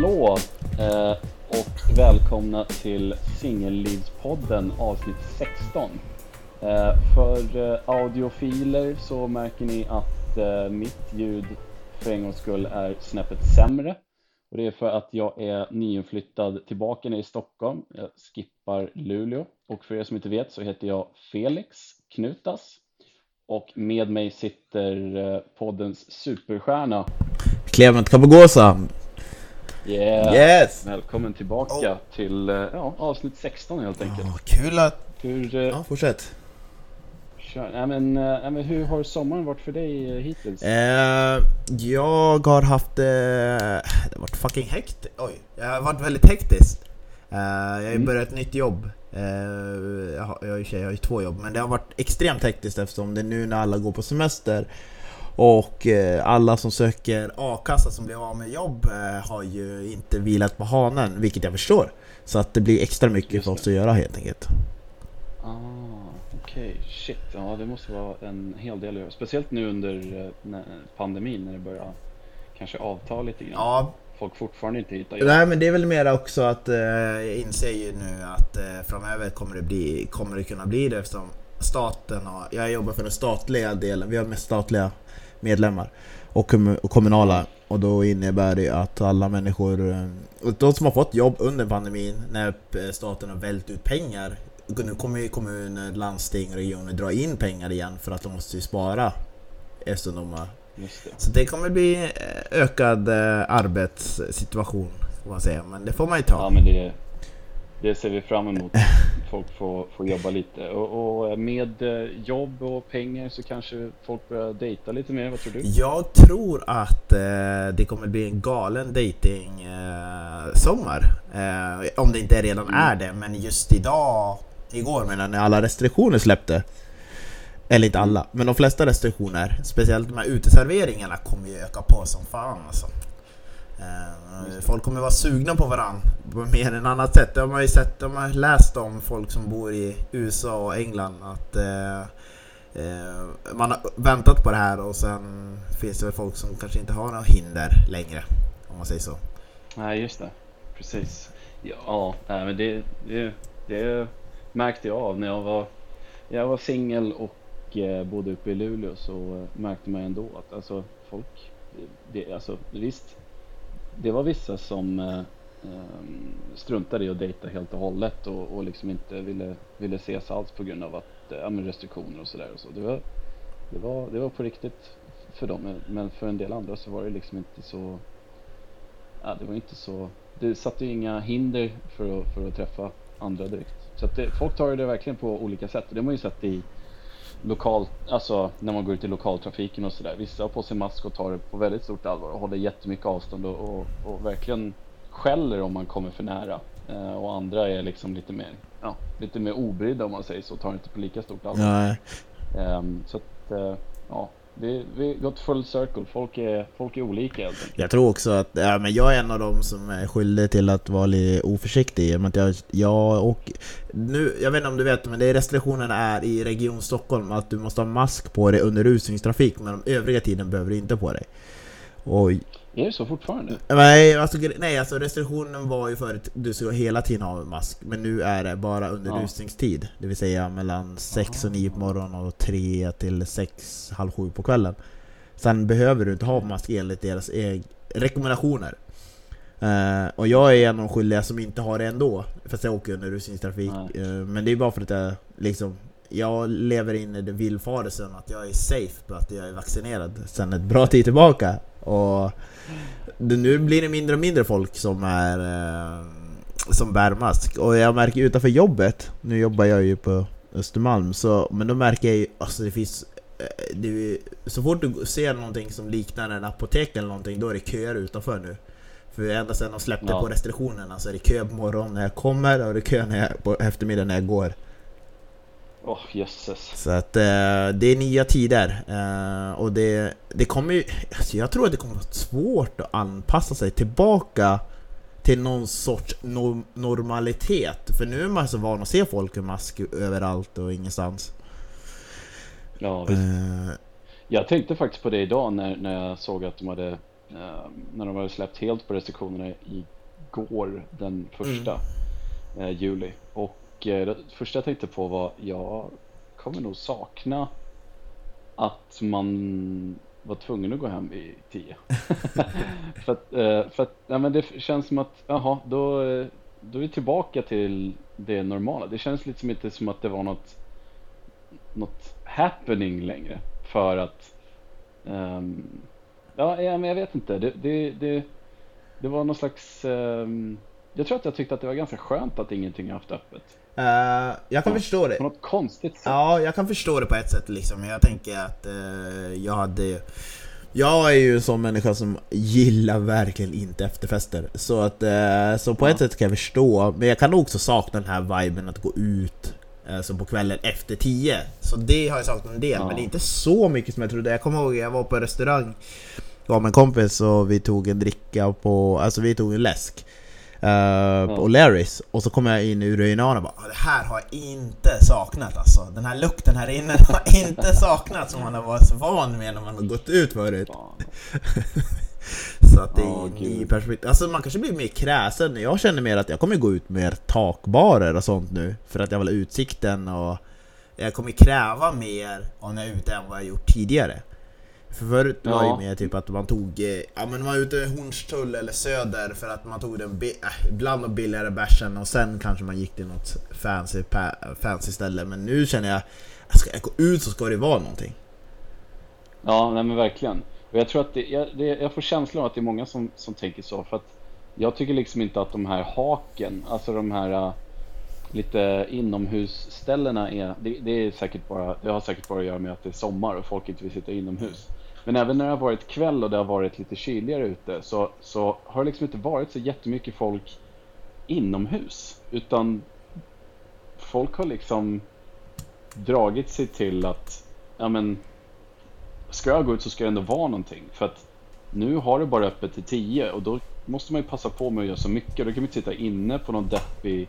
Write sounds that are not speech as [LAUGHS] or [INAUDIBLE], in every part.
hallå eh, och välkomna till Singellivspodden avsnitt 16. Eh, för eh, audiofiler så märker ni att eh, mitt ljud för en gångs skull är snäppet sämre. Och det är för att jag är nyinflyttad tillbaka ner i Stockholm. Jag skippar Luleå. Och för er som inte vet så heter jag Felix Knutas. Och med mig sitter eh, poddens superstjärna. Clement Kapogosa. Yeah. Yes! Välkommen tillbaka Oh. till eh, ja, avsnitt 16 helt enkelt. Ja, kul att... Hur, eh, Ja, fortsätt. kör, nej, men, eh, nej, men hur har sommaren varit för dig hittills? Eh, jag har haft... Eh, det har varit fucking hektiskt. Oj, jag har varit väldigt hektiskt. Eh, jag har ju Mm. börjat ett nytt jobb. Jag, har, jag, har, sig- jag har ju två jobb, men det har varit extremt hektiskt eftersom det är nu när alla går på semester. Och eh, alla som söker a-kassa som blir av med jobb eh, har ju inte vilat på hanen, vilket jag förstår. Så att det blir extra mycket för oss att göra helt enkelt. Ah, okej. Shit. Ja, det måste vara en hel del att göra. Speciellt nu under eh, pandemin när det börjar kanske avta lite grann. Ja, Folk fortfarande inte hittar jobb. Nej men det är väl mer också att eh, jag inser ju nu att eh, framöver kommer det, bli, kommer det kunna bli det eftersom staten har, jag jobbar för den statliga delen, vi har mest statliga medlemmar och, kommu- och kommunala och då innebär det att alla människor, eh, de som har fått jobb under pandemin när eh, staten har vält ut pengar nu kommer ju kommuner, landsting och regioner dra in pengar igen för att de måste ju spara eftersom de har det. så det kommer bli eh, ökad arbetssituation får man säga, men det får man ju ta. Ja, men det, det ser vi fram emot. Folk får, får jobba lite. Och, och med eh, jobb och pengar så kanske folk börjar dejta lite mer. Vad tror du? Jag tror att eh, det kommer bli en galen dating eh, sommar. Eh, om det inte redan Mm. är det, men just idag, igår menar när alla restriktioner släppte. Eller inte alla, men de flesta restriktioner, speciellt de här uteserveringarna, kommer ju öka på som fan alltså. Eh, folk kommer vara sugna på varandra på mer än annat sätt. Det har man ju sett, de har läst om folk som bor i USA och England att eh, eh, man har väntat på det här och sen finns det väl folk som kanske inte har några hinder längre. Om man säger så. Nej, just det. Precis. Ja, nej, men det, det, det märkte jag av när jag var, jag var singel och eh, bodde uppe i Luleå så märkte man ändå att alltså, folk, det, alltså, visst, det var vissa som eh, eh, struntade i att dejta helt och hållet och, och liksom inte ville, ville ses alls på grund av att, eh, ja, men restriktioner och sådär. Så. det, var, det, var, det var på riktigt för dem, men- för en del andra så var det liksom inte så ja, det var inte så, det satte ju inga hinder för att, för att träffa andra direkt. Så att det, folk tar ju det verkligen på olika sätt. Och det har man ju sett i lokal, alltså när man går ut i lokaltrafiken och sådär. Vissa har på sig mask och tar det på väldigt stort allvar och håller jättemycket avstånd och, och, och verkligen skäller om man kommer för nära. Eh, och andra är liksom lite mer, ja, lite mer obrydda om man säger så, tar det inte på lika stort allvar. Ja, Ehm, så att, eh, ja, vi vi har gått full circle. Folk är, folk är olika helt enkelt. Jag tror också att, ja, men jag är en av dem som är skyldig till att vara lite oförsiktig i och med att jag, jag och nu, jag vet inte om du vet men det är restriktionerna är i Region Stockholm att du måste ha mask på dig under rusningstrafik men de övriga tiden behöver du inte på dig. Och Är det så fortfarande? Nej alltså, nej, alltså restriktionen var ju förut du ska hela tiden ha mask Men nu är det bara under Ja. rusningstid. Det vill säga mellan 6 och 9 på morgonen och 3 till 6, halv 7 på kvällen. Sen behöver du inte ha mask enligt deras eg- rekommendationer. Eh, Och jag är en av de skyldiga som inte har det ändå Fast jag åker under rusningstrafik. Eh, Men det är bara för att jag liksom jag lever in i den villfarelsen att jag är safe på att jag är vaccinerad sen ett bra tid tillbaka och det, nu blir det mindre och mindre folk som är eh, som bär mask och jag märker utanför jobbet, nu jobbar jag ju på Östermalm, så, men då märker jag ju, alltså det finns eh, det, så fort du ser någonting som liknar en apotek eller någonting, då är det köer utanför nu. För ända sedan de släppte Ja. på restriktionerna så är det kö på morgonen när jag kommer och det är kö när jag, på eftermiddagen när jag går. Åh jösses. Så att eh, det är nya tider eh, och det, det kommer ju, alltså jag tror att det kommer vara svårt att anpassa sig tillbaka till någon sorts no- normalitet. För nu är man så van att se folk med mask överallt och ingenstans. Ja, visst. Eh, Jag tänkte faktiskt på det idag när, när jag såg att de hade eh, när de hade släppt helt på restriktionerna igår den första eh, juli. Och eh, Eh, det första jag tänkte på var jag kommer nog sakna att man var tvungen att gå hem vid tio. [LAUGHS] för att, eh, för att ja, men det känns som att, jaha, då, eh, då är vi tillbaka till det normala. Det känns liksom inte som att det var något, något happening längre. För att, um, ja, ja, men jag vet inte. Det, det, det, det var någon slags, um, jag tror att jag tyckte att det var ganska skönt att ingenting har haft öppet. Eh, jag kan Ja. förstå det. På något konstigt sätt. Ja, jag kan förstå det på ett sätt liksom. Jag tänker att eh, jag hade... Jag är ju en sån människa som gillar verkligen inte efterfester. Så att, eh, så på Ja. ett sätt kan jag förstå. Men jag kan också sakna den här viben att gå ut som på kvällen efter 10. Så det har jag saknat en del, Ja. men det är inte så mycket som jag trodde. Jag kommer ihåg jag var på en restaurang jag var med en kompis och vi tog en dricka på, alltså vi tog en läsk. Uh, på Larrys. Och så kom jag in ur urinalen och bara "Ah, Det här har jag inte saknat alltså. Den här lukten här inne [LAUGHS] har inte saknat som man har varit så van med när man har gått ut förut. [LAUGHS] Så att det är en ny perspektiv. Alltså man kanske blir mer kräsen. Jag känner mer att jag kommer gå ut mer takbarer och sånt nu För att jag vill ha utsikten och Jag kommer kräva mer om jag är ute än vad jag gjort tidigare För förut var det Ja. mer typ att man tog, eh, ja men man var ute i Hornstull eller Söder för att man tog den äh, ibland och billigare bärsen och sen kanske man gick till något fancy, fancy ställe Men nu känner jag, ska jag gå ut så ska det vara någonting Ja, nej men verkligen. Och jag tror att det, jag, det, jag får känslan av att det är många som, som tänker så. För att jag tycker liksom inte att de här haken, alltså de här äh, lite inomhusställena är, det, det är säkert bara, det har säkert bara att göra med att det är sommar och folk inte vill sitta inomhus. Men även när det har varit kväll och det har varit lite kyligare ute så, så har det liksom inte varit så jättemycket folk inomhus. Utan folk har liksom dragit sig till att, ja men ska jag gå ut så ska det ändå vara någonting. För att nu har det bara öppet till 10 och då måste man ju passa på med att göra så mycket. Då kan man inte sitta inne på någon deppig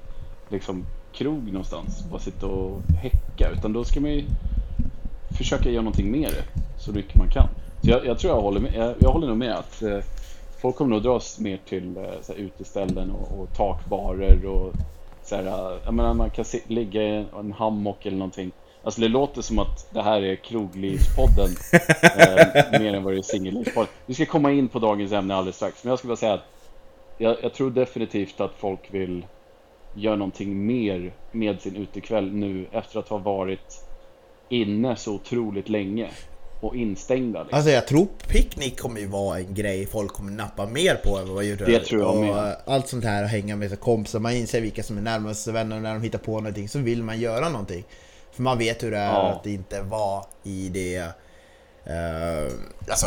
liksom, krog någonstans och bara sitta och häcka. Utan då ska man ju försöka göra någonting med det så mycket man kan. Så jag, jag tror jag håller med. Jag, jag håller nog med att eh, folk kommer nog dras mer till eh, uteställen och, och takbarer och så här, eh, jag menar, man kan si- ligga i en hammock eller någonting. Alltså det låter som att det här är kroglivspodden [LAUGHS] eh, mer än vad det är singellivspodden. Vi ska komma in på dagens ämne alldeles strax. Men jag skulle bara säga att jag, jag tror definitivt att folk vill göra någonting mer med sin utekväll nu efter att ha varit inne så otroligt länge och instängda. Liksom. Alltså jag tror picknick kommer ju vara en grej folk kommer nappa mer på än vad vad gjorde Det tror jag och med. Allt sånt här, att hänga med sig kompisar, man inser vilka som är närmaste vänner och när de hittar på någonting så vill man göra någonting. För man vet hur det är Ja. att inte vara i det... eh, alltså...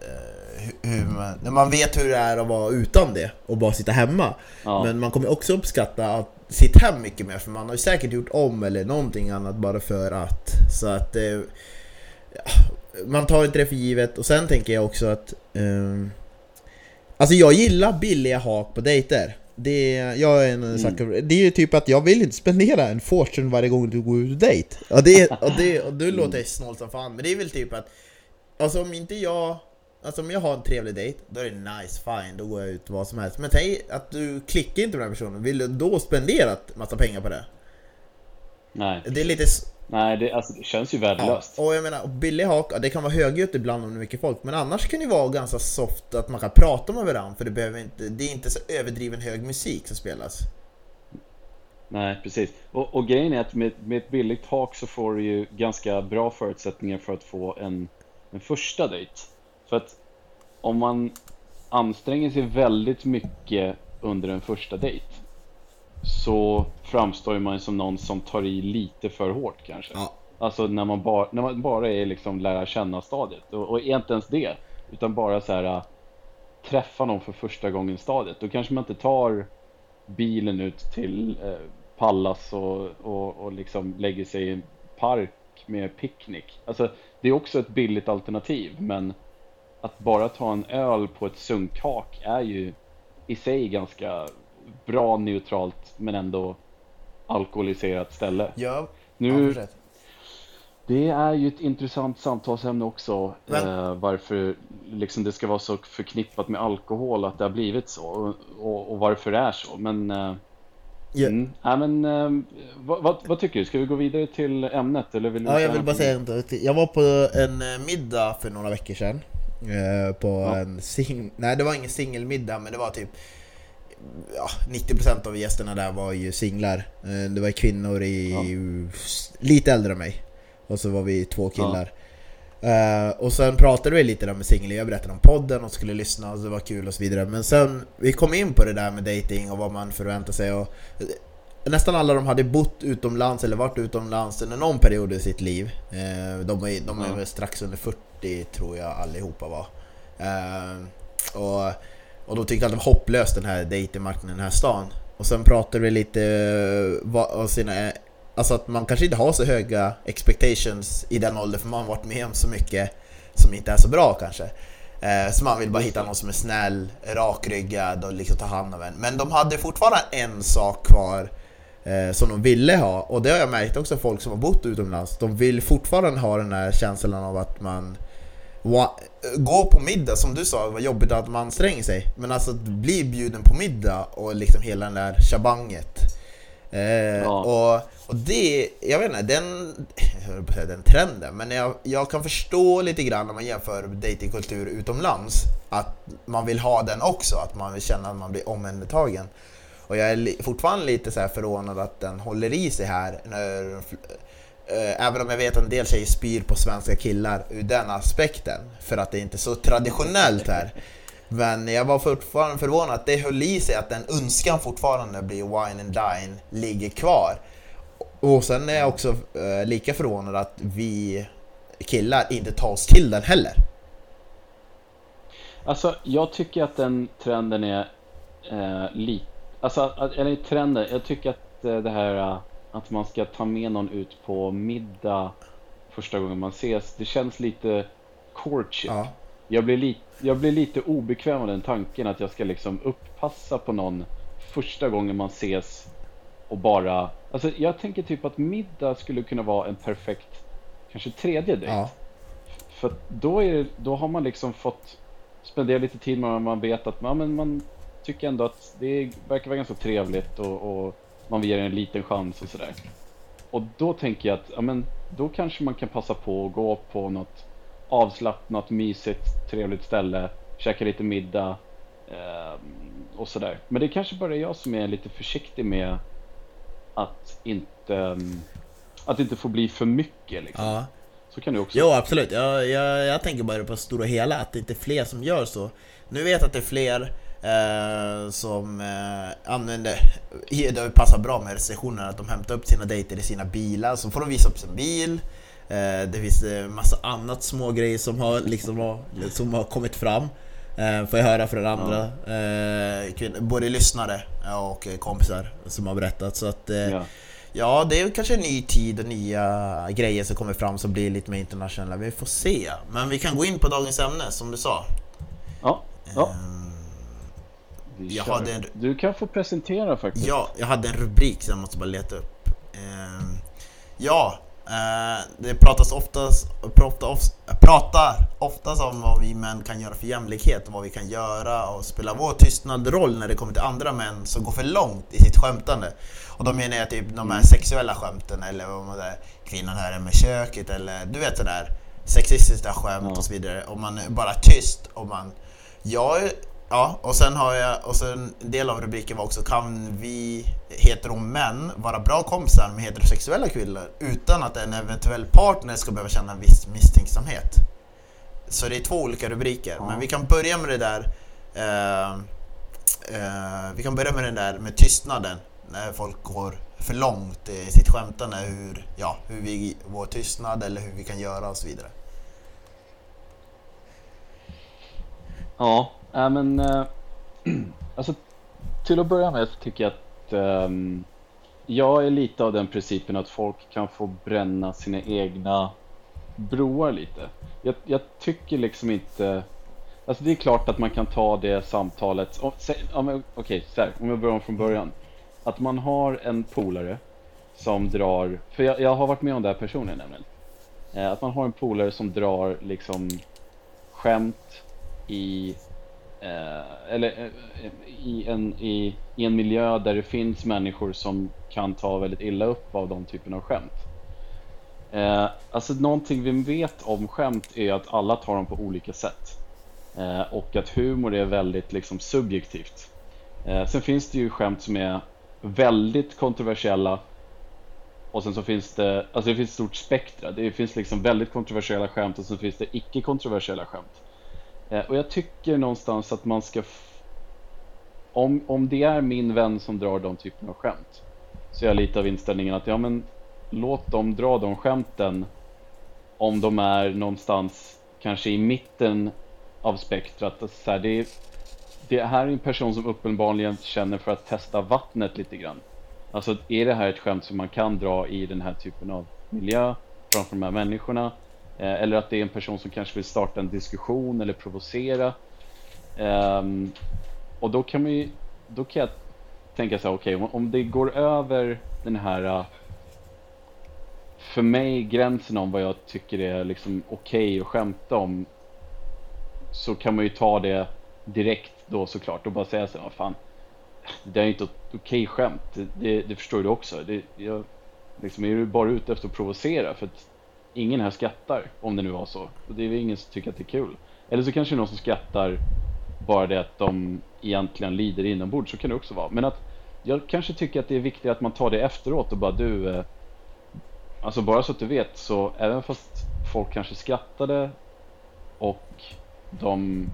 eh, hur- hur man, när man vet hur det är att vara utan det och bara sitta hemma. Ja. Men man kommer också uppskatta att sitta hem mycket mer för man har ju säkert gjort om eller någonting annat bara för att. Så att... eh, man tar inte det för givet och sen tänker jag också att ehm, Alltså jag gillar billiga hak på dejter. Det, jag är en sucker- det är ju typ att jag vill inte spendera en fortune varje gång du går ut och dejt. Och det, och det, och det låter snålt som fan men det är väl typ att Alltså om inte jag Alltså om jag har en trevlig dejt, då är det nice, fine, då går jag ut vad som helst. Men tänk att du klickar inte med den personen, vill du då spendera massa pengar på det? Nej, Det är lite Nej det, alltså, det känns ju Ja, värdelöst. och jag menar, billig hak, ja, det kan vara högljutt ibland om det är mycket folk Men annars kan det vara ganska soft att man kan prata med varandra För det, behöver inte, det är inte så överdriven hög musik som spelas Nej, precis. Och, och grejen är att med, med ett billigt hak så får du ju ganska bra förutsättningar för att få en, en första dejt. För att om man anstränger sig väldigt mycket under en första dejt så framstår man som någon som tar i lite för hårt kanske. Ja. Alltså när man, bara, när man bara är liksom lära känna stadiet. Och, och inte ens det. Utan bara så här äh, träffa någon för första gången stadiet. Då kanske man inte tar bilen ut till eh, Pallas och, och, och liksom lägger sig i en park med picknick. Alltså det är också ett billigt alternativ. Men att bara ta en öl på ett sunkhak är ju i sig ganska bra neutralt men ändå alkoholiserat ställe. Ja, Nu, Det är ju ett intressant samtalsämne också. Eh, varför liksom det ska vara så förknippat med alkohol, att det har blivit så. Och, och, och varför det är så. Men, eh, Ja. mm, ja, men eh, vad, vad, vad tycker du? Ska vi gå vidare till ämnet? Eller vill du Ja, jag vill bara säga en Jag var på en eh, middag för några veckor sedan. eh, På Ja. en sing... Nej, det var ingen singelmiddag, men det var typ... Ja, 90% av gästerna där var ju singlar. Eh, Det var kvinnor i lite äldre än mig. Och så var vi två killar. Eh, och sen pratade vi lite där med singel, jag berättade om podden och skulle lyssna och det var kul och så vidare. Men sen, vi kom in på det där med dating och vad man förväntar sig och eh, Nästan alla de hade bott utomlands eller varit utomlands under någon period i sitt liv. De är, de är Ja. väl strax under 40 tror jag allihopa var. Och, och de tyckte att det var hopplöst den här datingmarknaden i den här stan. Och sen pratade vi lite eh, om sina eh, Alltså att man kanske inte har så höga expectations i den åldern för man har varit med om så mycket som inte är så bra kanske. Eh, så man vill bara hitta någon som är snäll, rakryggad och liksom ta hand om en. Men de hade fortfarande en sak kvar som de ville ha och det har jag märkt också folk som har bott utomlands. De vill fortfarande ha den här känslan av att man Gå på middag som du sa, vad jobbigt att man anstränger sig. Men alltså att bli bjuden på middag och liksom hela den där shabanget. Eh, Ja. och, och det, jag vet inte, den, jag höll på att säga den trenden, men jag, jag kan förstå lite grann när man jämför datingkultur utomlands, att man vill ha den också, att man vill känna att man blir omhändertagen. Och jag är fortfarande lite så här förvånad att den håller i sig här, när, Eh, även om jag vet att en del tjejer spyr på svenska killar ur den aspekten, för att det inte är så traditionellt här. Men jag var fortfarande förvånad att det höll i sig, att den önskan fortfarande blir wine and dine ligger kvar. Och sen är jag också eh, lika förvånad att vi killar inte tar oss till den heller. Alltså, jag tycker att den trenden är eh, lite... Alltså, eller trenden, jag tycker att eh, det här eh, att man ska ta med någon ut på middag första gången man ses, det känns lite courtship. Ja. Jag, blir li- jag blir lite obekväm av den tanken att jag ska liksom upppassa på någon första gången man ses och bara... Alltså, jag tänker typ att middag skulle kunna vara en perfekt, kanske tredje dejt. Ja. För då, är det, då har man liksom fått spendera lite tid med varandra. Man vet att ja, men man tycker ändå att det verkar vara ganska trevligt och, och man vill ge en liten chans och sådär. Och då tänker jag att ja, men då kanske man kan passa på att gå på något avslappnat, mysigt, trevligt ställe, käka lite middag eh, och sådär. Men det kanske bara är jag som är lite försiktig med att inte, mm, att det inte får bli för mycket liksom. ja. Så kan det också Jo absolut, jag, jag, jag tänker bara på stora hela att det inte är fler som gör så. Nu vet jag att det är fler eh, som eh, använder, det passar bra med restriktionerna, att de hämtar upp sina dejter i sina bilar, så får de visa upp sin bil. Eh, det finns eh, massa annat små grejer som har, liksom, har, som har kommit fram. Eh, får jag höra från andra, eh, kvin- både lyssnare och eh, kompisar som har berättat. Så att, eh, Ja. Ja, det är kanske en ny tid och nya grejer som kommer fram som blir lite mer internationella. Vi får se. Men vi kan gå in på dagens ämne som du sa. Ja, ja. Vi Jag kör. hade en- Du kan få presentera faktiskt. Ja, jag hade en rubrik som jag måste bara leta upp. Ehm, ja, eh, det pratas oftast, pratar, of- pratar oftast om vad vi män kan göra för jämlikhet och vad vi kan göra och spela vår tystnad roll när det kommer till andra män som går för långt i sitt skämtande. Och då menar jag typ de här sexuella skämten eller vad man säger, kvinnan här är med köket eller du vet sådär sexistiska skämt Ja. och så vidare. Och man är bara tyst och man... Jag är- Ja, och sen har jag, och sen en del av rubriken var också Kan vi hetero-män vara bra kompisar med heterosexuella kvinnor utan att en eventuell partner ska behöva känna en viss misstänksamhet? Så det är två olika rubriker, Ja. men vi kan börja med det där eh, eh, Vi kan börja med den där med tystnaden när folk går för långt i sitt skämtande hur, ja, hur vi, vår tystnad eller hur vi kan göra och så vidare. Ja, äh, men äh, [CLEARS THROAT] alltså till att börja med så tycker jag att ehm, jag är lite av den principen att folk kan få bränna sina egna broar lite. Jag, jag tycker liksom inte Alltså det är klart att man kan ta det samtalet. Okej, så här, om jag börjar om från början. Att man har en polare som drar, för jag, jag har varit med om det här personligen nämligen. Eh, att man har en polare som drar liksom skämt i eh, eller eh, i en, i, i en miljö där det finns människor som kan ta väldigt illa upp av de typen av skämt. Eh, alltså någonting vi vet om skämt är att alla tar dem på olika sätt. Eh, och att humor är väldigt liksom subjektivt. Eh, sen finns det ju skämt som är väldigt kontroversiella och sen så finns det, alltså det finns ett stort spektra. Det finns liksom väldigt kontroversiella skämt och sen finns det icke kontroversiella skämt. Eh, och jag tycker någonstans att man ska om, om det är min vän som drar de typen av skämt så är jag lite av inställningen att ja men låt dem dra de skämten om de är någonstans kanske i mitten av spektrat. Alltså så här, det, är, det här är en person som uppenbarligen känner för att testa vattnet lite grann. Alltså är det här ett skämt som man kan dra i den här typen av miljö framför de här människorna? Eh, eller att det är en person som kanske vill starta en diskussion eller provocera. Um, och då kan man ju, då kan jag tänka så här, okej okay, om det går över den här eh, för mig gränsen om vad jag tycker är liksom okej okay att skämta om så kan man ju ta det direkt då såklart och bara säga så här, fan det är ju inte ett okej okay skämt, det, det, det, förstår du också. Det, jag, liksom, är du bara ute efter att provocera för att ingen här skrattar om det nu var så. Och det är väl ingen som tycker att det är kul. Eller så kanske det är någon som skrattar bara det att de egentligen lider inombords, så kan det också vara. Men att jag kanske tycker att det är viktigt att man tar det efteråt och bara du, eh, alltså bara så att du vet så även fast folk kanske skrattade och de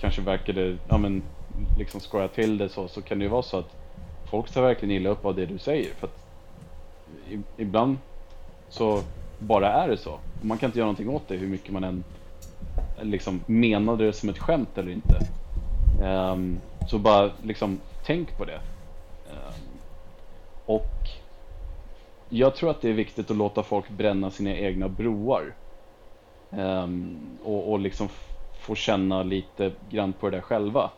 kanske verkade, ja men liksom skoja till det så, så kan det ju vara så att folk tar verkligen illa upp av det du säger. För att ibland så bara är det så. Och man kan inte göra någonting åt det hur mycket man än liksom menade det som ett skämt eller inte. Um, så bara liksom tänk på det. Um, och jag tror att det är viktigt att låta folk bränna sina egna broar. Um, och, och liksom få känna lite grann på det där själva.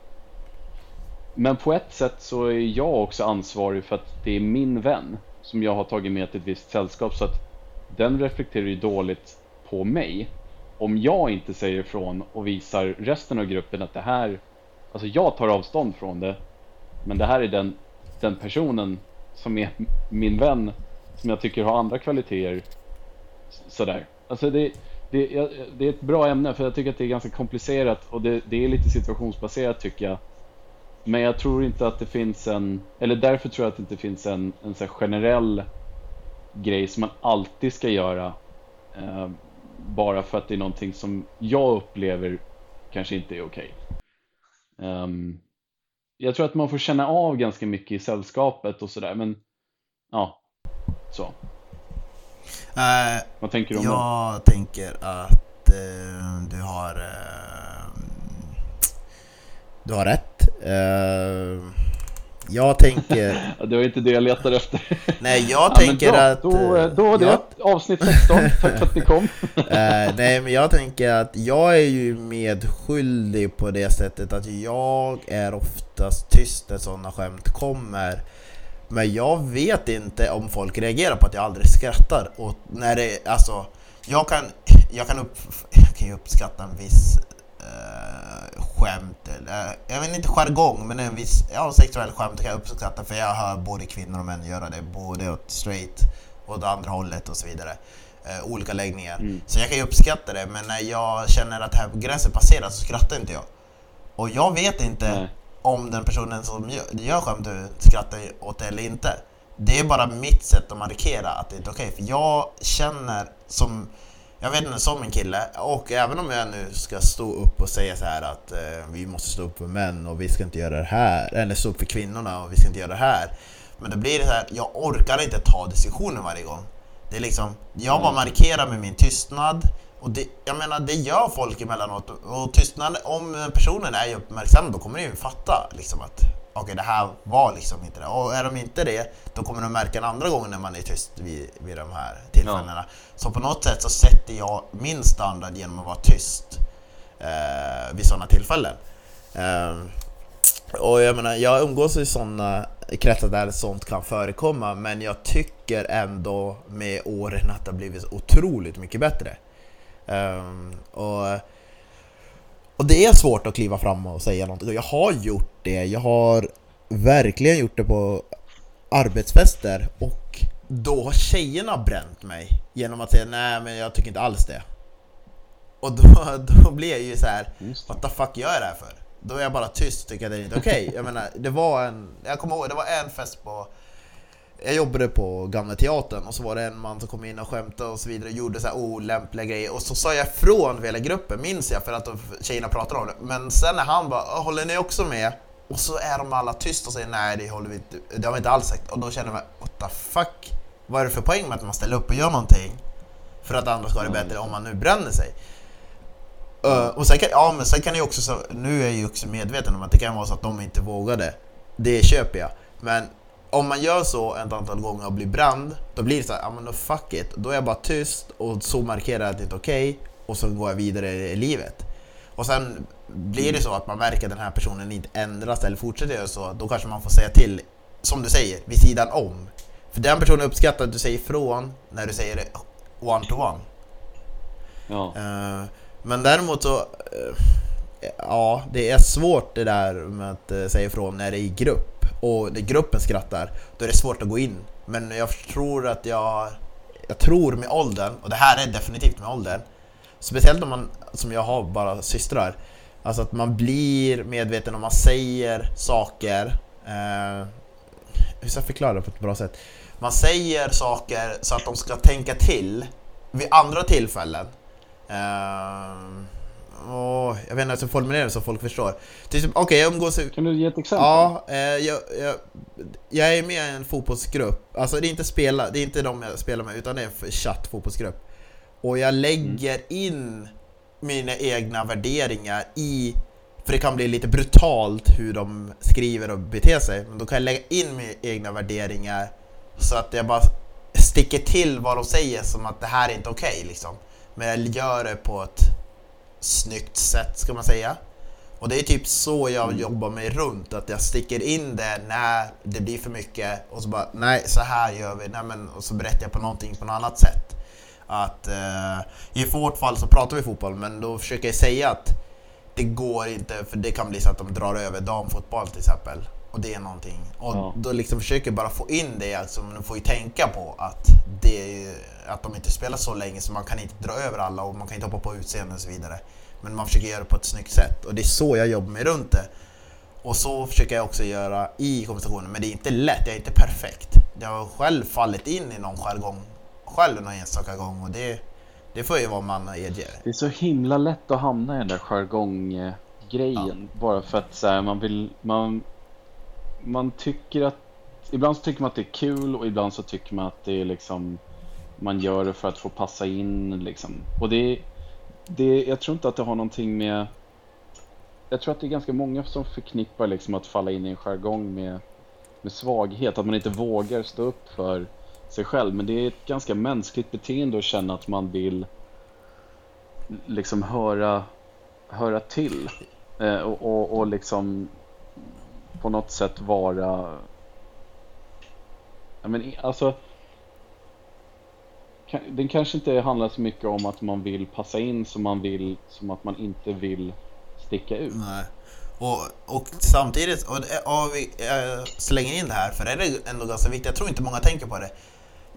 Men på ett sätt så är jag också ansvarig för att det är min vän som jag har tagit med till ett visst sällskap så att den reflekterar ju dåligt på mig om jag inte säger ifrån och visar resten av gruppen att det här, alltså jag tar avstånd från det, men det här är den, den personen som är min vän som jag tycker har andra kvaliteter. Sådär. Alltså det, det, det är ett bra ämne för jag tycker att det är ganska komplicerat och det, det är lite situationsbaserat tycker jag. Men jag tror inte att det finns en, eller därför tror jag att det inte finns en, en så generell grej som man alltid ska göra. Eh, bara för att det är någonting som jag upplever kanske inte är okej. Okay. Um, ehm, jag tror att man får känna av ganska mycket i sällskapet och sådär, men ja, så. Uh, Vad tänker du om jag det? Jag tänker att uh, du har uh, du har rätt. Jag tänker... [LAUGHS] det var inte det jag letade efter. Nej, jag ja, tänker att... Då, då var det jag... avsnitt 16. [LAUGHS] Tack för att ni kom. uh, nej, men jag tänker att jag är ju medskyldig på det sättet att jag är oftast tyst när sådana skämt kommer. Men jag vet inte om folk reagerar på att jag aldrig skrattar. Och när det, alltså, jag kan, jag kan, upp, jag kan ju uppskatta en viss uh, skämt, eller jag vet inte jargong, men en viss ja, sexuell skämt kan jag uppskatta för jag hör både kvinnor och män göra det, både åt straight och åt andra hållet och så vidare. Uh, olika läggningar. Mm. Så jag kan ju uppskatta det, men när jag känner att här gränsen passerar så skrattar inte jag. Och jag vet inte mm. om den personen som gör, gör skämtet skrattar åt det eller inte. Det är bara mitt sätt att markera att det inte är okej, okay, för jag känner som jag vet inte, som en kille. Och även om jag nu ska stå upp och säga så här att eh, vi måste stå upp för män och vi ska inte göra det här. Eller stå upp för kvinnorna och vi ska inte göra det här. Men då blir det så här, jag orkar inte ta diskussionen varje gång. Det är liksom, jag bara markerar med min tystnad. Och det, jag menar, det gör folk emellanåt. Och tystnad, om personen är uppmärksam, då kommer de ju fatta liksom att okej okay, det här var liksom inte det. Och är de inte det, då kommer de märka en andra gång när man är tyst vid, vid de här tillfällena. Ja. Så på något sätt så sätter jag min standard genom att vara tyst eh, vid sådana tillfällen. Eh, och jag menar, jag umgås i sådana kretsar där sånt kan förekomma men jag tycker ändå med åren att det har blivit otroligt mycket bättre. Um, och, och det är svårt att kliva fram och säga någonting. Jag har gjort det, jag har verkligen gjort det på arbetsfester och då har tjejerna bränt mig genom att säga nej men jag tycker inte alls det. Och då, [LAUGHS] då blir jag ju så här, what the fuck gör jag det här för? Då är jag bara tyst och tycker att det är inte okej. Okay. Jag menar, det var en, jag kommer ihåg, det var en fest på jag jobbade på Gamla Teatern och så var det en man som kom in och skämtade och så vidare och gjorde så här olämpliga grejer och så sa jag ifrån för hela gruppen, minns jag, för att tjejerna pratade om det. Men sen när han bara ah, “Håller ni också med?” och så är de alla tysta och säger “Nej, det håller vi inte, det har vi inte alls sagt” och då känner man “What the fuck?” Vad är det för poäng med att man ställer upp och gör någonting? För att andra ska ha det bättre om man nu bränner sig. Uh, och sen kan, ja, men sen kan jag också, nu är jag ju också medveten om att det kan vara så att de inte vågade. Det köper jag. Men om man gör så ett antal gånger och blir brand, då blir det så här, ja men då fuck it. Då är jag bara tyst och så markerar jag att det inte är okej okay, och så går jag vidare i livet. Och sen blir det så att man märker att den här personen inte ändras eller fortsätter göra så, då kanske man får säga till, som du säger, vid sidan om. För den personen uppskattar att du säger ifrån när du säger det one to one. Ja. Uh, men däremot så, uh, ja, det är svårt det där med att uh, säga ifrån när det är i grupp och gruppen skrattar, då är det svårt att gå in. Men jag tror att jag, jag tror med åldern, och det här är definitivt med åldern, speciellt om man, som jag har bara systrar, alltså att man blir medveten om man säger saker, eh, hur ska jag förklara det på ett bra sätt? Man säger saker så att de ska tänka till vid andra tillfällen. Eh, Oh, jag vet inte hur jag ska formulera det så folk förstår. Okej, okay, jag umgås... Kan du ge ett exempel? Ja, eh, jag, jag, jag, är med i en fotbollsgrupp. Alltså det är inte spela, det är inte de jag spelar med utan det är en chatt fotbollsgrupp. Och jag lägger mm. in mina egna värderingar i... För det kan bli lite brutalt hur de skriver och beter sig. Men då kan jag lägga in mina egna värderingar så att jag bara sticker till vad de säger som att det här är inte okej okay, liksom. Men jag gör det på ett snyggt sätt ska man säga. Och det är typ så jag mm. jobbar mig runt, att jag sticker in det när det blir för mycket och så bara nej, så här gör vi, nej, men, och så berättar jag på någonting på något annat sätt. Att eh, I vårt fall så pratar vi fotboll, men då försöker jag säga att det går inte, för det kan bli så att de drar över damfotboll till exempel. Och det är någonting. Och ja. då liksom försöker jag bara få in det, alltså, de får ju tänka på att, det, att de inte spelar så länge så man kan inte dra över alla och man kan inte hoppa på utseende och så vidare. Men man försöker göra det på ett snyggt sätt och det är så jag jobbar mig runt det. Och så försöker jag också göra i konversationen, men det är inte lätt, jag är inte perfekt. Jag har själv fallit in i någon jargong, själv någon enstaka gång och det, det får ju vara man medger. Det är så himla lätt att hamna i den där jargonggrejen ja. bara för att så här, man vill, man, man tycker att, ibland så tycker man att det är kul och ibland så tycker man att det är liksom, man gör det för att få passa in liksom. Och det det, jag tror inte att det har någonting med... Jag tror att det är ganska många som förknippar liksom att falla in i en jargong med, med svaghet. Att man inte vågar stå upp för sig själv. Men det är ett ganska mänskligt beteende att känna att man vill liksom höra, höra till. Eh, och, och, och liksom på något sätt vara... Ja, men, alltså, den kanske inte handlar så mycket om att man vill passa in som man vill, som att man inte vill sticka ut. Nej. Och, och samtidigt, och, och vi slänger in det här, för det är ändå ganska viktigt, jag tror inte många tänker på det.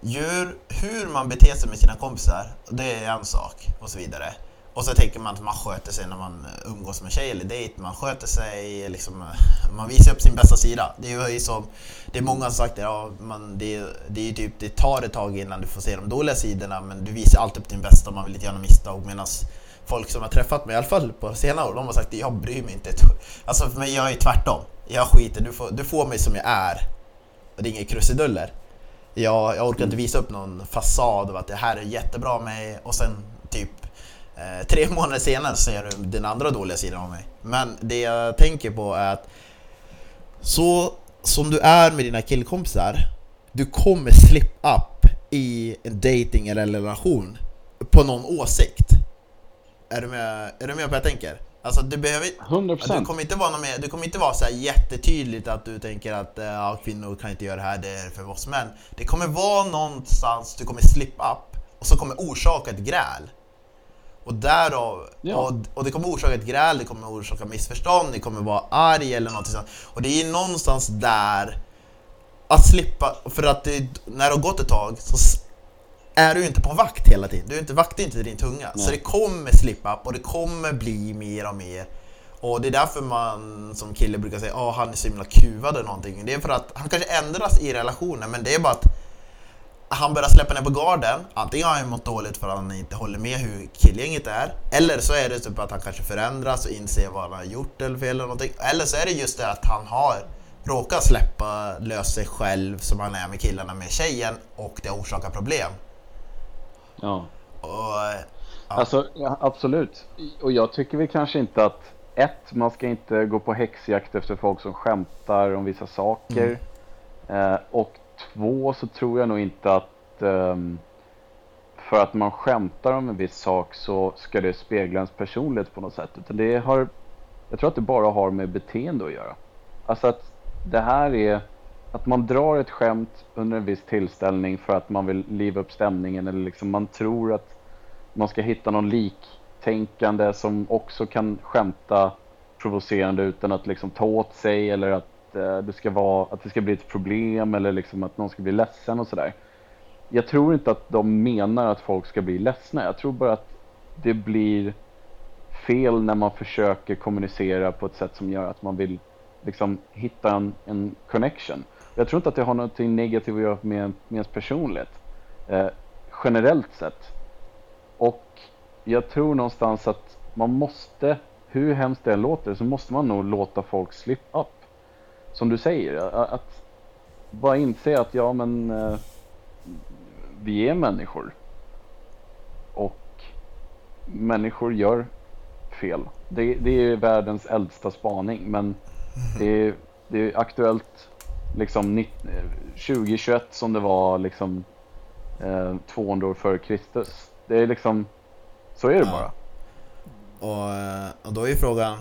Hur, hur man beter sig med sina kompisar, det är en sak och så vidare. Och så tänker man att man sköter sig när man eh, umgås med tjej eller dejt. Man sköter sig, eh, liksom, eh, man visar upp sin bästa sida. Det är ju som, det är många som sagt ja, man, det, det, är typ, det tar ett tag innan du får se de dåliga sidorna men du visar alltid upp din bästa och man vill inte göra misstag. Medan folk som har träffat mig, i alla fall på senare år, de har sagt jag bryr mig inte. Alltså för mig, jag är tvärtom. Jag skiter, du får, du får mig som jag är. Och det är inga krusiduller. Jag, jag orkar inte visa upp någon fasad av att det här är jättebra med mig och sen typ Eh, tre [LAUGHS] månader senare ser du den andra dåliga sidan av mig. Men det jag tänker på är att så som du är med dina killkompisar, du kommer slip up i en dating eller en relation på någon åsikt. Är du med, är du med på vad jag tänker? Alltså du behöver 100%. Du kommer inte vara någon mer, du kommer inte vara så här jättetydligt att du tänker att eh, ja, kvinnor kan inte göra det här, det är för oss män. Det kommer vara någonstans du kommer slip up och så kommer orsaka ett gräl. Och därav, Ja. och, och det kommer orsaka ett gräl, det kommer orsaka missförstånd, det kommer vara arg eller något sånt. Och det är någonstans där att slippa, för att det, när det har gått ett tag så är du inte på vakt hela tiden. Du är inte vaktar inte din tunga. Så Nej. det kommer slip up och det kommer bli mer och mer. Och det är därför man som kille brukar säga att han är så himla kuvad eller någonting. Det är för att han kanske ändras i relationen men det är bara att han börjar släppa ner på garden. Antingen har han mått dåligt för att han inte håller med hur killgänget är. Eller så är det typ att han kanske förändras och inser vad han har gjort eller fel eller någonting. Eller så är det just det att han har råkat släppa lös sig själv som han är med killarna med tjejen och det orsakar problem. Ja. Och, ja. Alltså, absolut. Och jag tycker väl kanske inte att ett, man ska inte gå på häxjakt efter folk som skämtar om vissa saker. Eh, och två, så tror jag nog inte att um, för att man skämtar om en viss sak så ska det spegla ens personlighet på något sätt. Utan det har, jag tror att det bara har med beteende att göra. Alltså att det här är att man drar ett skämt under en viss tillställning för att man vill liva upp stämningen eller liksom man tror att man ska hitta någon liktänkande som också kan skämta provocerande utan att liksom ta åt sig eller att, Eh, det, ska vara, att det ska bli ett problem eller liksom att någon ska bli ledsen och sådär. Jag tror inte att de menar att folk ska bli ledsna. Jag tror bara att det blir fel när man försöker kommunicera på ett sätt som gör att man vill liksom hitta en, en connection. Jag tror inte att det har något negativt att göra med, med ens personlighet. Eh, generellt sett. Och jag tror någonstans att man måste, hur hemskt det än låter, så måste man nog låta folk slip up. Som du säger, att bara inse att ja men eh, vi är människor. Och människor gör fel. Det, det är världens äldsta spaning men det är, det är aktuellt liksom nitt- eh, 2021 som det var liksom eh, 200 år före Kristus. Det är liksom, så är det bara. Och, eh, och då är ju frågan,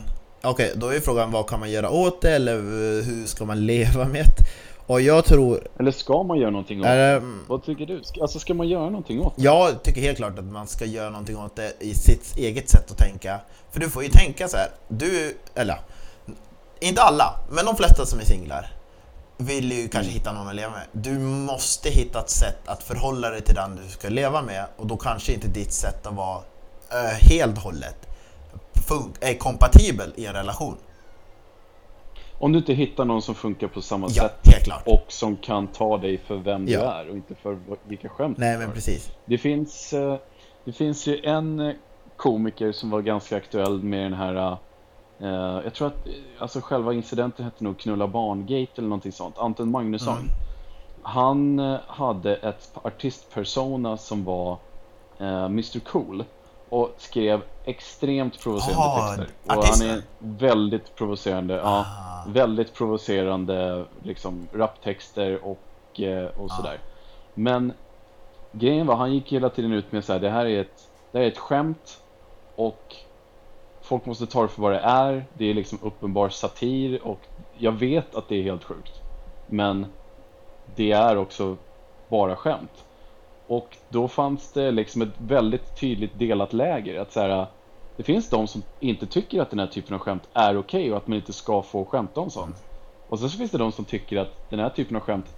okej, då är frågan vad kan man göra åt det eller eh, hur ska man leva med det? Och jag tror, Eller ska man göra någonting åt det? är, Vad tycker du? Alltså ska man göra någonting åt det? jag tycker helt klart att man ska göra någonting åt det i sitt eget sätt att tänka. För du får ju tänka så här, du, eller inte alla, men de flesta som är singlar vill ju kanske hitta någon att leva med. Du måste hitta ett sätt att förhålla dig till den du ska leva med och då kanske inte ditt sätt att vara eh, helt hållet är kompatibel i en relation. Om du inte hittar någon som funkar på samma Ja, sätt och som kan ta dig för vem du Ja. är och inte för vilka skämt Nej du men precis. Det finns, eh, det finns ju en eh, komiker som var ganska aktuell med den här eh, Jag tror att alltså själva incidenten hette nog Knulla barngate eller någonting sånt. Anton Magnusson. Mm. Han eh, hade ett artistpersona som var eh, Mr Cool och skrev extremt provocerande Ah, texter. Och han är väldigt provocerande. Ja, Ah. väldigt provocerande liksom raptexter och, eh, och sådär. Men grejen var, han gick hela tiden ut med så här, det här är ett, det här är ett skämt och folk måste ta det för vad det är. Det är liksom uppenbar satir och jag vet att det är helt sjukt. Men det är också bara skämt. Och då fanns det liksom ett väldigt tydligt delat läger. Att så här, det finns de som inte tycker att den här typen av skämt är okej och att man inte ska få skämta om sånt. Och sen så finns det de som tycker att den här typen av skämt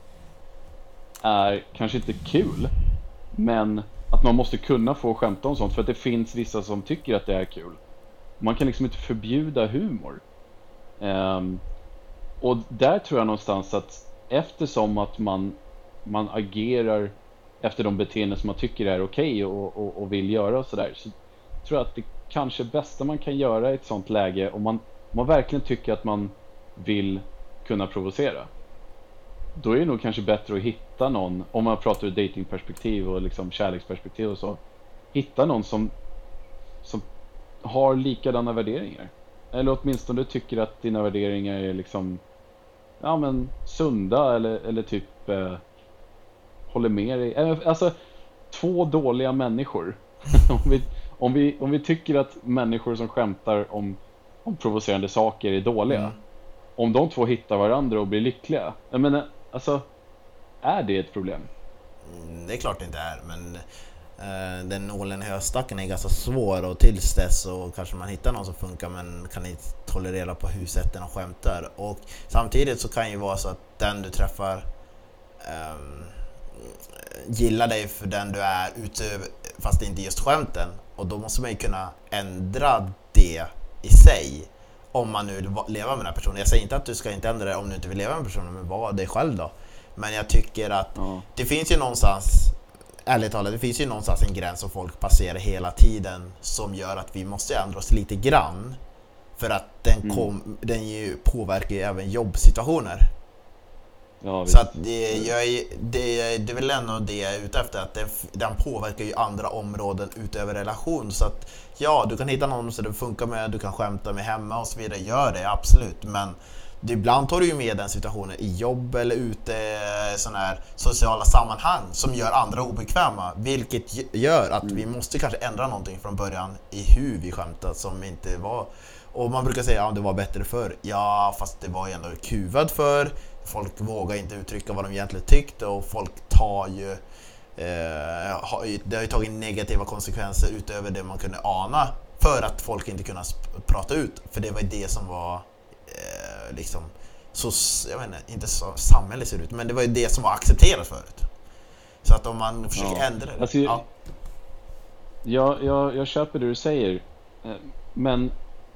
är kanske inte kul, men att man måste kunna få skämta om sånt för att det finns vissa som tycker att det är kul. Man kan liksom inte förbjuda humor. Um, och där tror jag någonstans att eftersom att man, man agerar efter de beteenden som man tycker är okej och, och, och vill göra och sådär så tror jag att det kanske bästa man kan göra i ett sånt läge om man, om man verkligen tycker att man vill kunna provocera då är det nog kanske bättre att hitta någon, om man pratar ur datingperspektiv och liksom kärleksperspektiv och så, hitta någon som, som har likadana värderingar. Eller åtminstone tycker att dina värderingar är liksom, ja men sunda eller, eller typ eh, håller med dig. Eh, Alltså, två dåliga människor. [LAUGHS] om, vi, om, vi, om vi tycker att människor som skämtar om om provocerande saker är dåliga. Mm. Om de två hittar varandra och blir lyckliga. Jag menar, alltså, är det ett problem? Mm, Det är klart det inte är, men eh, den nålen i höstacken är ganska svår och tills dess så kanske man hittar någon som funkar men kan inte tolerera på hur sätten och skämtar. Och samtidigt så kan det ju vara så att den du träffar ehm, gillar dig för den du är utöver, fast inte just skämten. Och då måste man ju kunna ändra det i sig. Om man nu vill va- leva med den här personen. Jag säger inte att du ska inte ändra det om du inte vill leva med personen, men var dig själv då. Men jag tycker att Ja. det finns ju någonstans, ärligt talat, det finns ju någonstans en gräns som folk passerar hela tiden som gör att vi måste ändra oss lite grann. För att den, Mm. kom, den ju påverkar ju även jobbsituationer. Ja. Så att det, jag är, det, det är väl ändå det jag är ute efter, att den, den påverkar ju andra områden utöver relation. Så att ja, du kan hitta någon som du funkar med, du kan skämta med hemma och så vidare. Gör det, absolut. Men det, ibland tar du ju med den situationen i jobb eller ute i sådana här sociala sammanhang som gör andra obekväma. Vilket gör att vi måste kanske ändra någonting från början i hur vi skämtar som inte var... Och man brukar säga att ja, det var bättre förr. Ja, fast det var ju ändå kuvad för Folk vågar inte uttrycka vad de egentligen tyckte och folk tar ju eh, det har ju tagit negativa konsekvenser utöver det man kunde ana för att folk inte kunde prata ut. För det var det som var eh, liksom så, jag vet inte, inte så samhället ser ut, men det var ju det som var accepterat förut. Så att om man försöker Ja. ändra det. Alltså, ja. Jag, jag, jag köper det du säger. Eh, Men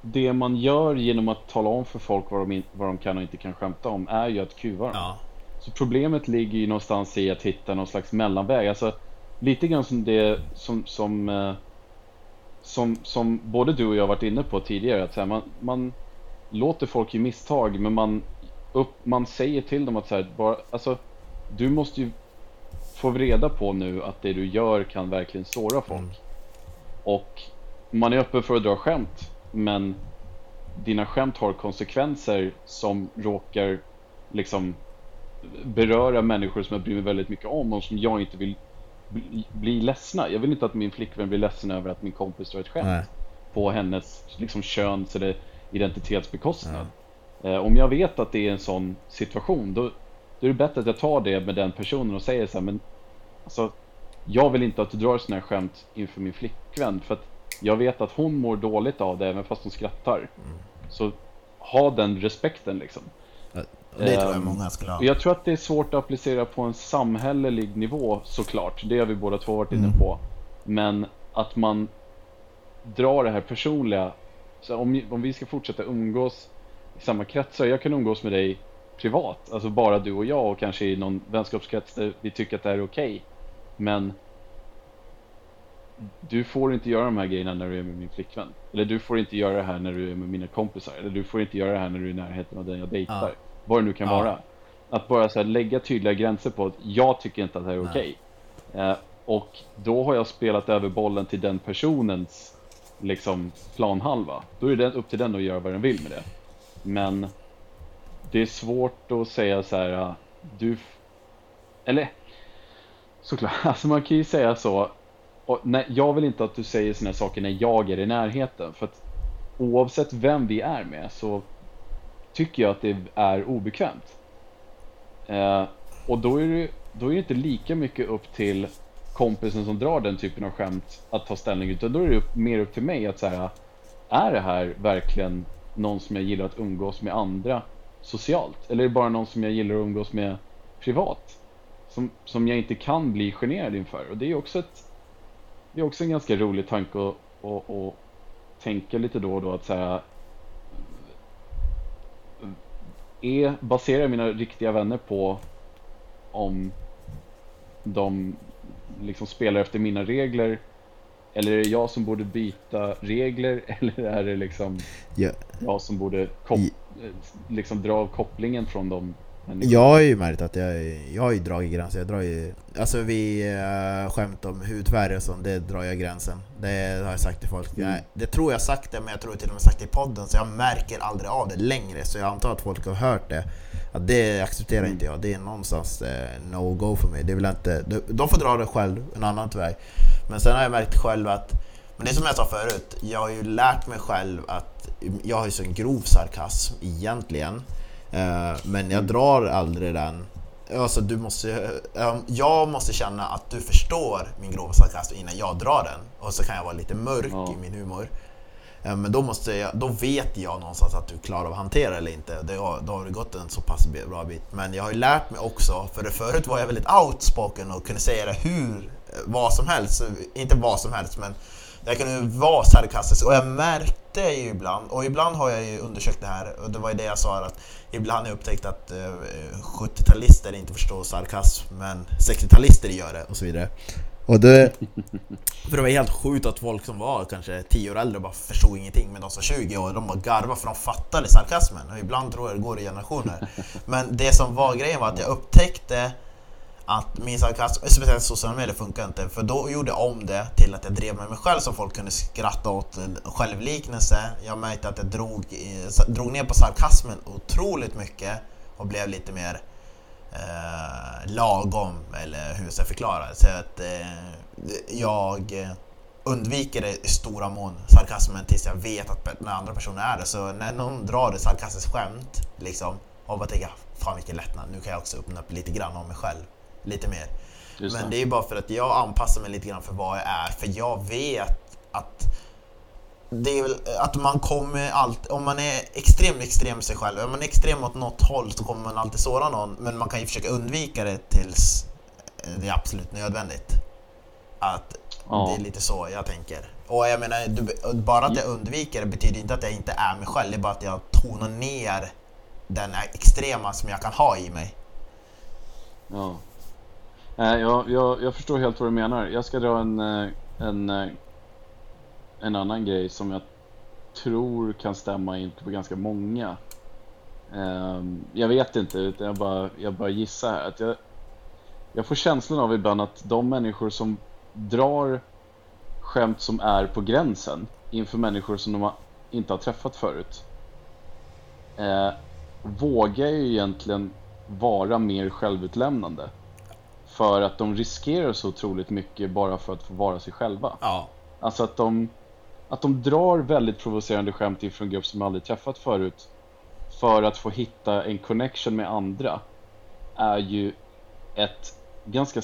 det man gör genom att tala om för folk vad de, in, vad de kan och inte kan skämta om är ju att kuva dem. Ja. Så problemet ligger ju någonstans i att hitta någon slags mellanväg. Alltså, lite grann som det som, som, eh, som, som både du och jag varit inne på tidigare. Att så här, man, man låter folk göra misstag men man, upp, man säger till dem att så här, bara, alltså, du måste ju få reda på nu att det du gör kan verkligen såra folk. Mm. Och man är öppen för att dra skämt men dina skämt har konsekvenser som råkar liksom beröra människor som jag bryr mig väldigt mycket om och som jag inte vill bli, bli ledsna. Jag vill inte att min flickvän blir ledsen över att min kompis drar ett skämt Nej. på hennes liksom, köns eller identitetsbekostnad. Eh, om jag vet att det är en sån situation då, då är det bättre att jag tar det med den personen och säger så här, men alltså, jag vill inte att du drar såna här skämt inför min flickvän för att jag vet att hon mår dåligt av det även fast hon skrattar. Så ha den respekten liksom. Det tror jag Ehm, många skulle ha. Jag tror att det är svårt att applicera på en samhällelig nivå såklart. Det har vi båda två varit inne Mm. på. Men att man drar det här personliga. Så om, om vi ska fortsätta umgås i samma kretsar. Jag kan umgås med dig privat. Alltså bara du och jag och kanske i någon vänskapskrets där vi tycker att det här är okej. Men du får inte göra de här grejerna när du är med min flickvän. Eller du får inte göra det här när du är med mina kompisar. Eller du får inte göra det här när du är i närheten av den jag dejtar. Ja. Vad det nu kan Ja. vara. Att bara så lägga tydliga gränser på att jag tycker inte att det här är okej. Eh, och då har jag spelat över bollen till den personens liksom planhalva. Då är det upp till den att göra vad den vill med det. Men det är svårt att säga så här, ah, du... Eller, såklart, [LAUGHS] alltså man kan ju säga så. Och, nej, jag vill inte att du säger såna här saker när jag är i närheten. För att oavsett vem vi är med så tycker jag att det är obekvämt. Eh, och då är, det, då är det inte lika mycket upp till kompisen som drar den typen av skämt att ta ställning. Utan då är det upp, mer upp till mig att säga är det här verkligen någon som jag gillar att umgås med andra socialt? Eller är det bara någon som jag gillar att umgås med privat? Som, som jag inte kan bli generad inför. Och det är också ett det är också en ganska rolig tanke att, att, att tänka lite då och då att säga är, baserar jag mina riktiga vänner på om de liksom spelar efter mina regler eller är det jag som borde byta regler [LAUGHS] eller är det liksom Ja. jag som borde kop- liksom dra av kopplingen från dem? Jag har ju märkt att jag, jag har ju dragit gränser. Jag drar ju, alltså vi uh, skämt om hudfärg och sånt, det drar jag gränsen. Det har jag sagt till folk. Mm. Jag, det tror jag sagt det, men jag tror till och med sagt det i podden, så jag märker aldrig av det längre. Så jag antar att folk har hört det. Att det accepterar Mm. inte jag. Det är någonstans eh, no-go för mig. Det vill inte, de, de får dra det själv, en annan väg. Men sen har jag märkt själv att, men det som jag sa förut, jag har ju lärt mig själv att jag har ju så en grov sarkasm egentligen. Eh, men jag drar aldrig den. Alltså du måste, eh, jag måste känna att du förstår min grova sarkasm innan jag drar den. Och så kan jag vara lite mörk Ja. i min humor. Eh, Men då, måste jag, då vet jag någonstans att du klarar av att hantera eller inte. Det har, då har det gått en så pass bra bit. Men jag har ju lärt mig också, för förut var jag väldigt outspoken och kunde säga det hur, vad som helst. Inte vad som helst men jag kunde vara sarkastisk och jag märkte ju ibland, och ibland har jag ju undersökt det här och det var ju det jag sa att ibland har jag upptäckt att eh, 70-talister inte förstår sarkasm men 60-talister gör det och så vidare. Och det, [LAUGHS] för det var helt sjukt att folk som var kanske 10 år äldre bara förstod ingenting men de som 20 år de bara garvade för de fattade sarkasmen och ibland tror jag det går i generationer. [LAUGHS] Men det som var grejen var att jag upptäckte att min sarkasm, speciellt sociala medier funkar inte för då gjorde jag om det till att jag drev med mig själv så folk kunde skratta åt självliknelse. Jag märkte att jag drog, drog ner på sarkasmen otroligt mycket och blev lite mer eh, lagom eller hur ska förklara det? Så att eh, jag undviker det i stora mån, sarkasmen, tills jag vet att den andra personer är det. Så när någon drar ett sarkastiskt skämt liksom och bara tänker fan vilken lättnad, nu kan jag också öppna upp lite grann om mig själv. Lite mer. Just Men det. det är ju bara för att jag anpassar mig lite grann för vad jag är, för jag vet att det är väl att man kommer alltid, om man är extrem extrem sig själv, om man är extrem åt något håll så kommer man alltid såra någon, men man kan ju försöka undvika det tills det är absolut nödvändigt. Att Ja. det är lite så jag tänker. Och jag menar, du, bara att jag undviker det betyder inte att jag inte är mig själv, det är bara att jag tonar ner den extrema som jag kan ha i mig. Ja. Eh, jag, jag, jag förstår helt vad du menar. Jag ska dra en, eh, en, eh, en annan grej som jag tror kan stämma in på ganska många. Ehm, jag vet inte, utan jag bara, jag bara gissar här. Att jag, jag får känslan av ibland att de människor som drar skämt som är på gränsen inför människor som de har, inte har träffat förut eh, vågar ju egentligen vara mer självutlämnande. För att de riskerar så otroligt mycket bara för att få vara sig själva. Ja. Alltså att de, att de drar väldigt provocerande skämt inför en grupp som de aldrig träffat förut. För att få hitta en connection med andra. Är ju ett ganska...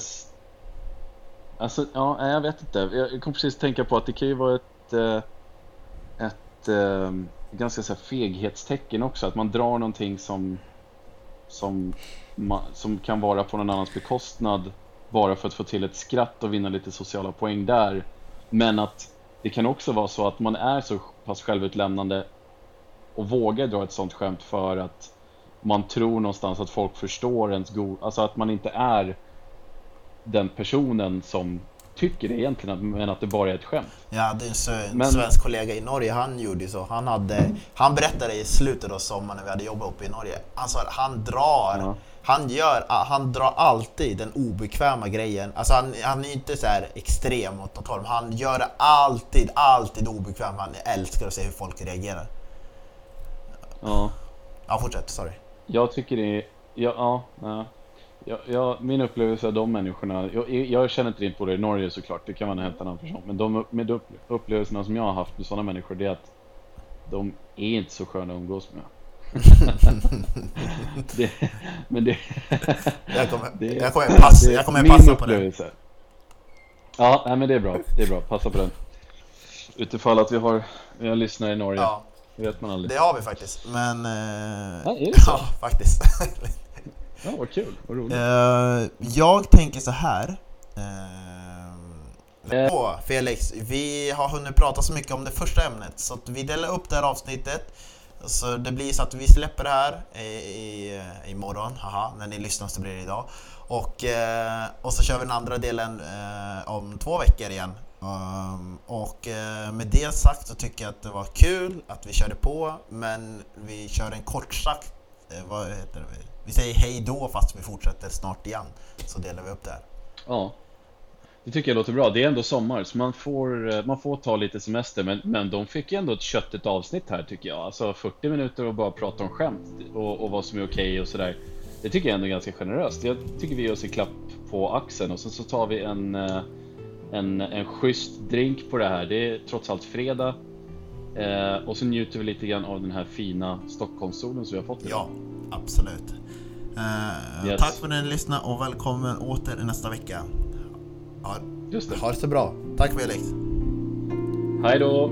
Alltså, ja, jag vet inte. Jag kom precis att tänka på att det kan ju vara ett... eh, Ett eh, ganska så här feghetstecken också. Att man drar någonting som... Som, som kan vara på någon annans bekostnad. Bara för att få till ett skratt och vinna lite sociala poäng där. Men att det kan också vara så att man är så pass självutlämnande och vågar dra ett sånt skämt för att man tror någonstans att folk förstår ens god... Alltså att man inte är den personen som tycker det egentligen, men att det bara är ett skämt. Jag hade en Men- svensk kollega i Norge, han gjorde så. Han, hade, han berättade i slutet av sommaren när vi hade jobbat uppe i Norge. Han sa att han drar, Ja. han, gör, han drar alltid den obekväma grejen. Alltså han, han är inte så här extrem åt något håll, men han gör det alltid, alltid obekvämt. Han älskar att se hur folk reagerar. Ja, Ja, fortsätt, sorry. jag tycker det är... Ja, ja, ja. Jag, jag, min upplevelse av de människorna, jag, jag känner inte in på det i Norge såklart, det kan vara en helt annan person. Men de, med upplevelserna som jag har haft med sådana människor, det är att de är inte så sköna att umgås med. [LAUGHS] det, men det, Jag kommer, det, jag kommer passa, det är jag kommer min passa på det. upplevelse. Ja, nej, men det är bra. Det är bra. Passa på den. Utifall att vi har, vi har lyssnare i Norge. Ja, Det vet man aldrig. det har vi faktiskt. Men... Eh, Ja, är det så? [LAUGHS] ja, faktiskt. Ja, vad kul. Vad roligt. Eh, jag tänker så här. Uh. Åh, Felix, vi har hunnit prata så mycket om det första ämnet så att vi delar upp det här avsnittet. Så det blir så att vi släpper det här i, i, imorgon, haha, när ni lyssnar så blir det idag. Och, eh, och så kör vi den andra delen eh, om två veckor igen. Um, och eh, med det sagt så tycker jag att det var kul att vi körde på men vi kör en kort sagt, vad heter det? Vi säger hej då fast vi fortsätter snart igen. Så delar vi upp det här. Ja. Det tycker jag låter bra. Det är ändå sommar, så man får, eh, man får ta lite semester. Men, men de fick ju ändå ett köttigt avsnitt här tycker jag. Alltså 40 minuter och bara prata om skämt och, och vad som är okej och sådär. Det tycker jag ändå är ganska generöst. Jag tycker vi ger oss en klapp på axeln och sen så tar vi en, eh, en, en schysst drink på det här. Det är trots allt fredag. Eh, och så njuter vi lite grann av den här fina Stockholmssolen som vi har fått idag. Ja, absolut. Eh, Yes. Tack för att ni lyssnade och välkommen åter nästa vecka. Ha, Just det. ha det så bra. Tack Felix. Hej då!